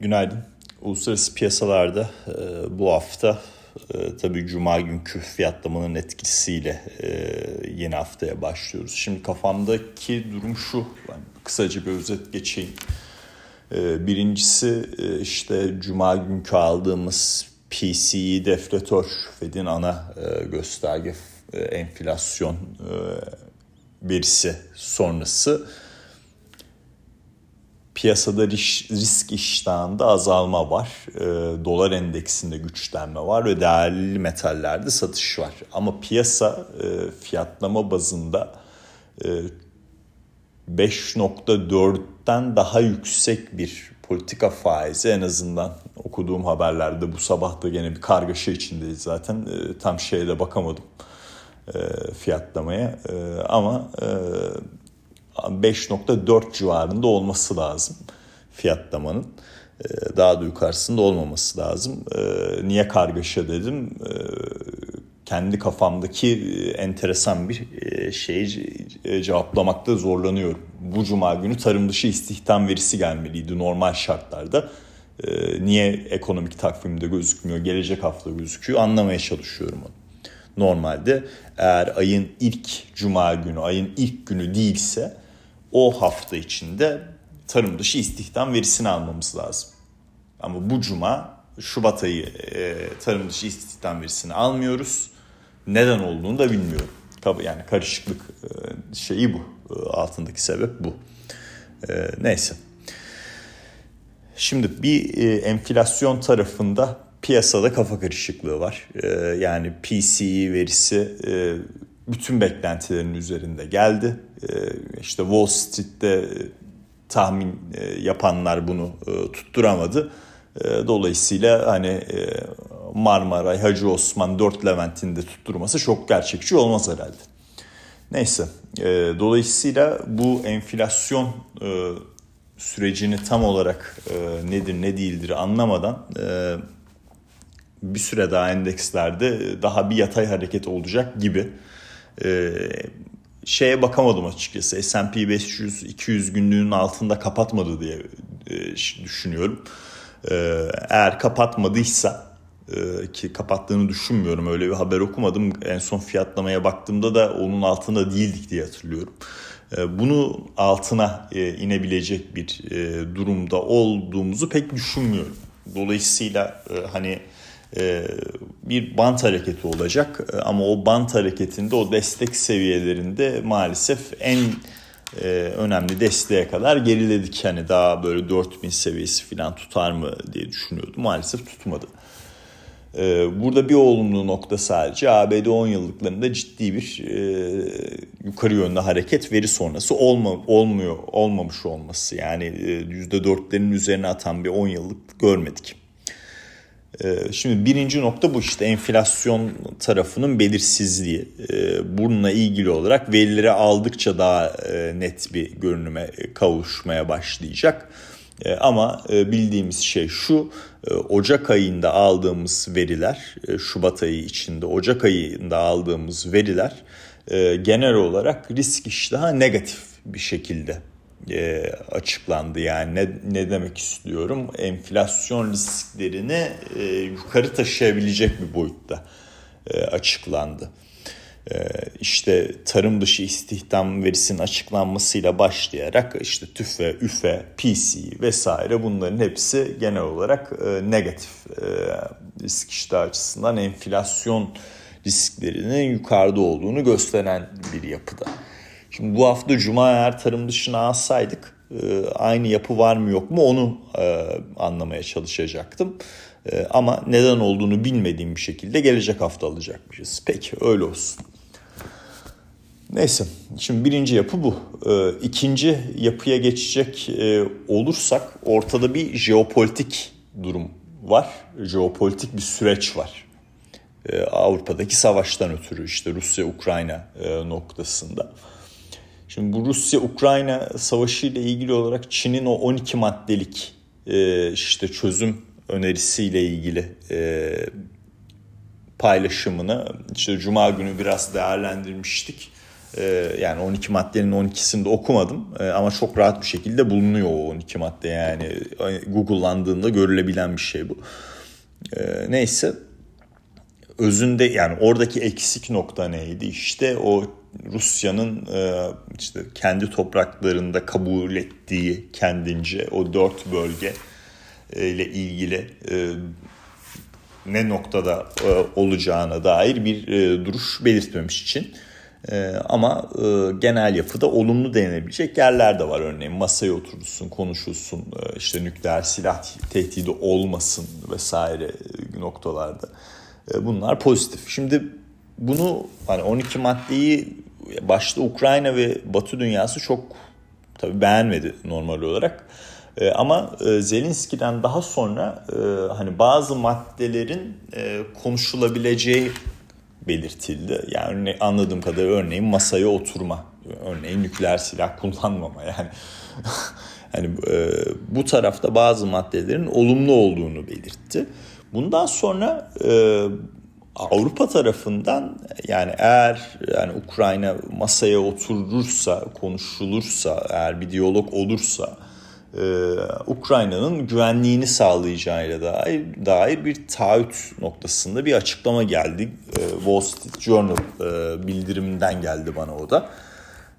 Günaydın. Uluslararası piyasalarda e, bu hafta e, tabii Cuma günkü fiyatlamanın etkisiyle e, yeni haftaya başlıyoruz. Şimdi kafamdaki durum şu, ben kısaca bir özet geçeyim. E, birincisi e, işte Cuma günkü aldığımız PCE deflatör, Fed'in ana e, gösterge e, enflasyon e, verisi sonrası piyasada risk iştahında azalma var. E, dolar endeksinde güçlenme var ve değerli metallerde satış var. Ama piyasa e, fiyatlama bazında e, 5.4'ten daha yüksek bir politika faizi en azından okuduğum haberlerde bu sabah da gene bir kargaşa içindeyiz zaten. E, tam şeye de bakamadım e, fiyatlamaya e, ama e, 5.4 civarında olması lazım fiyatlamanın. Ee, daha da yukarısında olmaması lazım. Ee, niye kargaşa dedim? Ee, kendi kafamdaki enteresan bir e, şeyi e, cevaplamakta zorlanıyorum. Bu cuma günü tarım dışı istihdam verisi gelmeliydi normal şartlarda. Niye ekonomik takvimde gözükmüyor, gelecek hafta gözüküyor anlamaya çalışıyorum onu. Normalde eğer ayın ilk cuma günü, ayın ilk günü değilse o hafta içinde tarım dışı istihdam verisini almamız lazım. Ama bu cuma Şubat ayı e, tarım dışı istihdam verisini almıyoruz. Neden olduğunu da bilmiyorum. Yani karışıklık e, şeyi bu. E, altındaki sebep bu. E, neyse. Şimdi bir e, enflasyon tarafında piyasada kafa karışıklığı var. E, yani PCE verisi e, bütün beklentilerin üzerinde geldi. Ee, işte Wall Street'te tahmin e, yapanlar bunu e, tutturamadı. E, dolayısıyla hani Marmaray, Hacı Osman, Dört Levent'in de tutturması çok gerçekçi olmaz herhalde. Neyse, dolayısıyla bu enflasyon sürecini tam olarak nedir ne değildir anlamadan bir süre daha endekslerde daha bir yatay hareket olacak gibi şeye bakamadım açıkçası. S&P 500 200 günlüğünün altında kapatmadı diye e, düşünüyorum. E, eğer kapatmadıysa e, ki kapattığını düşünmüyorum. Öyle bir haber okumadım. En son fiyatlamaya baktığımda da onun altında değildik diye hatırlıyorum. Bunu altına inebilecek bir durumda olduğumuzu pek düşünmüyorum. Dolayısıyla hani e, bir bant hareketi olacak e, ama o bant hareketinde o destek seviyelerinde maalesef en e, önemli desteğe kadar geriledik. Hani daha böyle 4000 seviyesi falan tutar mı diye düşünüyordum. Maalesef tutmadı. Burada bir olumlu nokta sadece ABD 10 yıllıklarında ciddi bir e, yukarı yönlü hareket veri sonrası olma, olmuyor olmamış olması. Yani e, %4'lerin üzerine atan bir 10 yıllık görmedik. Ee, şimdi birinci nokta bu işte enflasyon tarafının belirsizliği. Ee, bununla ilgili olarak verileri aldıkça daha e, net bir görünüme kavuşmaya başlayacak. Ee, ama e, bildiğimiz şey şu e, Ocak ayında aldığımız veriler Şubat ayı içinde Ocak ayında aldığımız veriler genel olarak risk iştahı negatif bir şekilde e, açıklandı. Yani ne, ne demek istiyorum? Enflasyon risklerini e, yukarı taşıyabilecek bir boyutta e, açıklandı. E, işte tarım dışı istihdam verisinin açıklanmasıyla başlayarak işte TÜFE, ÜFE, PC vesaire bunların hepsi genel olarak e, negatif e, risk iştahı açısından enflasyon risklerinin yukarıda olduğunu gösteren bir yapıda. Şimdi bu hafta Cuma eğer tarım dışına alsaydık e, aynı yapı var mı yok mu onu e, anlamaya çalışacaktım. E, ama neden olduğunu bilmediğim bir şekilde gelecek hafta alacakmışız. Peki öyle olsun. Neyse şimdi birinci yapı bu. İkinci yapıya geçecek olursak ortada bir jeopolitik durum var. Jeopolitik bir süreç var. Avrupa'daki savaştan ötürü işte Rusya-Ukrayna noktasında. Şimdi bu Rusya-Ukrayna savaşı ile ilgili olarak Çin'in o 12 maddelik e, işte çözüm önerisiyle ilgili e, paylaşımını işte Cuma günü biraz değerlendirmiştik. Ee, yani 12 maddenin 12'sini de okumadım ee, ama çok rahat bir şekilde bulunuyor o 12 madde yani Google'landığında görülebilen bir şey bu. Ee, neyse özünde yani oradaki eksik nokta neydi? İşte o Rusya'nın e, işte kendi topraklarında kabul ettiği kendince o dört bölge e, ile ilgili e, ne noktada olacağına dair bir duruş belirtmemiş için. Ama genel yapıda olumlu denilebilecek yerler de var. Örneğin masaya oturulsun, konuşulsun, işte nükleer silah tehdidi olmasın vesaire noktalarda. Bunlar pozitif. Şimdi bunu hani 12 maddeyi başta Ukrayna ve Batı dünyası çok tabii beğenmedi normal olarak. E, ama e, Zelenski'den daha sonra e, hani bazı maddelerin e, konuşulabileceği belirtildi. Yani anladığım kadarıyla örneğin masaya oturma, örneğin nükleer silah kullanmama yani. hani e, bu tarafta bazı maddelerin olumlu olduğunu belirtti. Bundan sonra e, Avrupa tarafından yani eğer yani Ukrayna masaya oturursa, konuşulursa, eğer bir diyalog olursa e, Ukrayna'nın güvenliğini sağlayacağıyla dair, dair bir taahhüt noktasında bir açıklama geldi. E, Wall Street Journal e, bildiriminden geldi bana o da.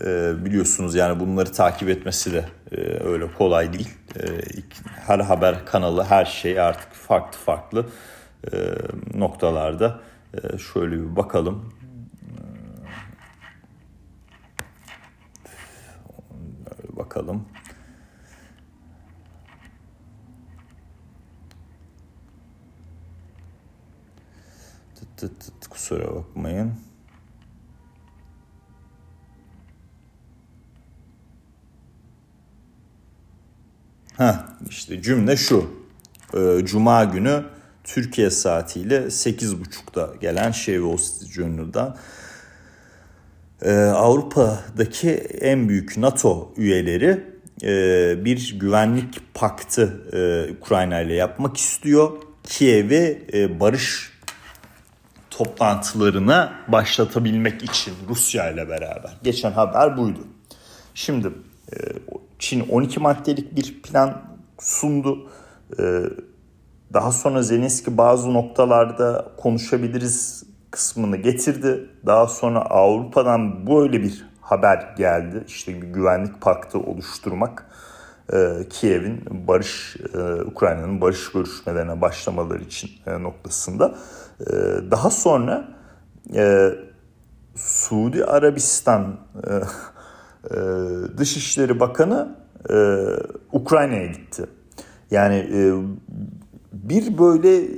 E, biliyorsunuz yani bunları takip etmesi de e, öyle kolay değil. E, her haber kanalı, her şey artık farklı farklı noktalarda. E, şöyle bir bakalım. E, bakalım. Tıt tıt tıt kusura bakmayın. Ha işte cümle şu. Cuma günü Türkiye saatiyle 8.30'da gelen şey Wall Street Journal'dan ee, Avrupa'daki en büyük NATO üyeleri e, bir güvenlik paktı e, Ukrayna ile yapmak istiyor. Kiev'i e, barış toplantılarına başlatabilmek için Rusya ile beraber. Geçen haber buydu. Şimdi e, Çin 12 maddelik bir plan sundu. E, daha sonra Zelenski bazı noktalarda konuşabiliriz kısmını getirdi. Daha sonra Avrupa'dan böyle bir haber geldi. İşte bir güvenlik paktı oluşturmak. Ee, Kiev'in barış, e, Ukrayna'nın barış görüşmelerine başlamaları için e, noktasında. Daha sonra e, Suudi Arabistan Dışişleri Bakanı Ukrayna'ya gitti. Yani bir böyle e,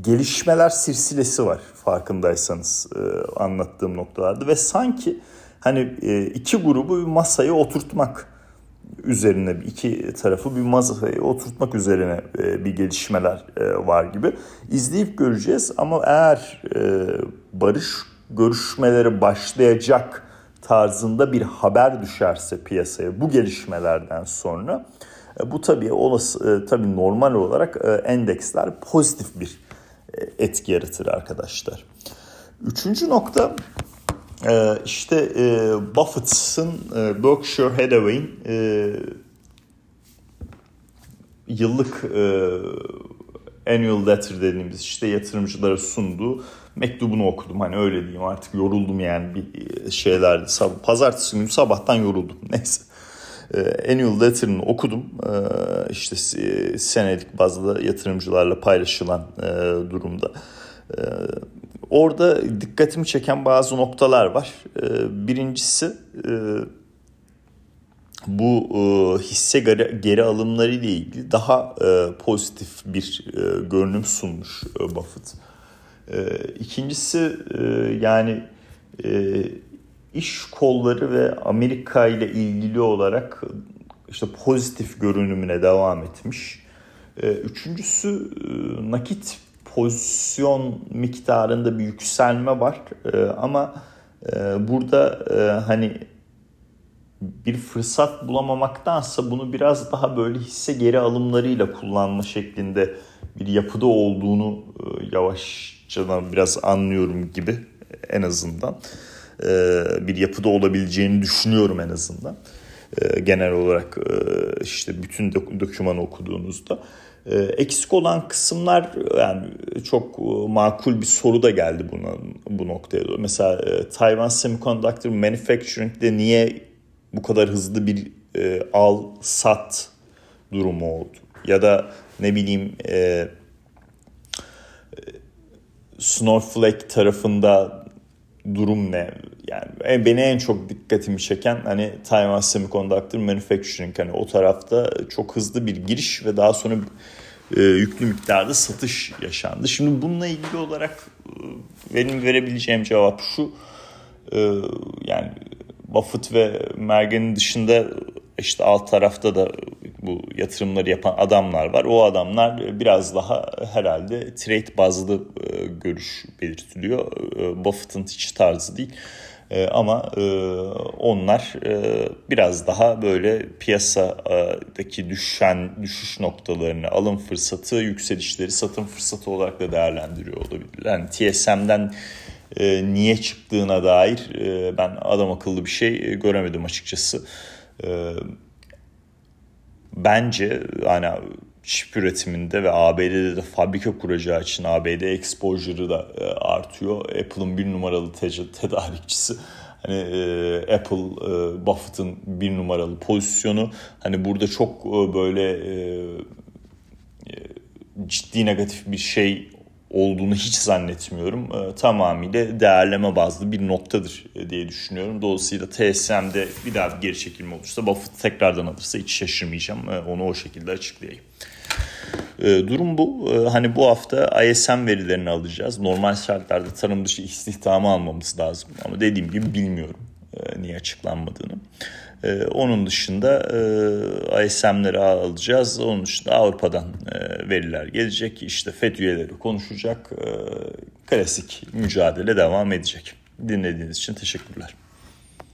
gelişmeler silsilesi var farkındaysanız e, anlattığım noktalarda. Ve sanki hani e, iki grubu bir masaya oturtmak üzerine iki tarafı bir masaya oturtmak üzerine bir gelişmeler var gibi. İzleyip göreceğiz ama eğer barış görüşmeleri başlayacak tarzında bir haber düşerse piyasaya bu gelişmelerden sonra bu tabii olası e, tabii normal olarak e, endeksler pozitif bir etki yaratır arkadaşlar. Üçüncü nokta işte Buffett'ın Berkshire Hathaway'in yıllık annual letter dediğimiz işte yatırımcılara sunduğu mektubunu okudum. Hani öyle diyeyim artık yoruldum yani bir şeylerde. Pazartesi günü sabahtan yoruldum. Neyse. E, annual letter'ını okudum. E, işte senelik bazda yatırımcılarla paylaşılan e, durumda. Orada dikkatimi çeken bazı noktalar var. Birincisi bu hisse geri alımları ile ilgili daha pozitif bir görünüm sunmuş Buffett. İkincisi yani iş kolları ve Amerika ile ilgili olarak işte pozitif görünümüne devam etmiş. Ee, üçüncüsü e, nakit pozisyon miktarında bir yükselme var ee, ama e, burada e, hani bir fırsat bulamamaktansa bunu biraz daha böyle hisse geri alımlarıyla kullanma şeklinde bir yapıda olduğunu yavaşça biraz anlıyorum gibi en azından. Bir yapıda olabileceğini düşünüyorum en azından. Genel olarak işte bütün dokümanı okuduğunuzda. Eksik olan kısımlar yani çok makul bir soru da geldi buna bu noktaya doğru. Mesela Taiwan Semiconductor Manufacturing'de niye bu kadar hızlı bir al sat durumu oldu? Ya da ne bileyim e, Snowflake tarafında durum ne? Yani beni en çok dikkatimi çeken hani Taiwan Semiconductor Manufacturing hani o tarafta çok hızlı bir giriş ve daha sonra e, yüklü miktarda satış yaşandı. Şimdi bununla ilgili olarak e, benim verebileceğim cevap şu. E, yani Buffett ve Mergen'in dışında işte alt tarafta da bu yatırımları yapan adamlar var. O adamlar biraz daha herhalde trade bazlı e, görüş belirtiliyor. E, Buffett'ın hiç tarzı değil. E, ama onlar biraz daha böyle piyasadaki düşen düşüş noktalarını alım fırsatı, yükselişleri satım fırsatı olarak da değerlendiriyor olabilirler. Yani TSM'den niye çıktığına dair ben adam akıllı bir şey göremedim açıkçası bence hani çip üretiminde ve ABD'de de fabrika kuracağı için ABD exposure'ı da e, artıyor. Apple'ın bir numaralı tedarikçisi. Hani e, Apple, e, Buffett'ın bir numaralı pozisyonu. Hani burada çok e, böyle ciddi negatif bir şey olduğunu hiç zannetmiyorum. E, tamamıyla değerleme bazlı bir noktadır e, diye düşünüyorum. Dolayısıyla TSM'de bir daha bir geri çekilme olursa Buffett tekrardan alırsa hiç şaşırmayacağım. E, onu o şekilde açıklayayım. E, durum bu. Hani bu hafta ISM verilerini alacağız. Normal şartlarda tarım dışı istihdamı almamız lazım. Ama dediğim gibi bilmiyorum e, niye açıklanmadığını. Ee, onun dışında e, ISM'leri alacağız. Onun dışında Avrupa'dan e, veriler gelecek. İşte FED üyeleri konuşacak. E, klasik mücadele devam edecek. Dinlediğiniz için teşekkürler.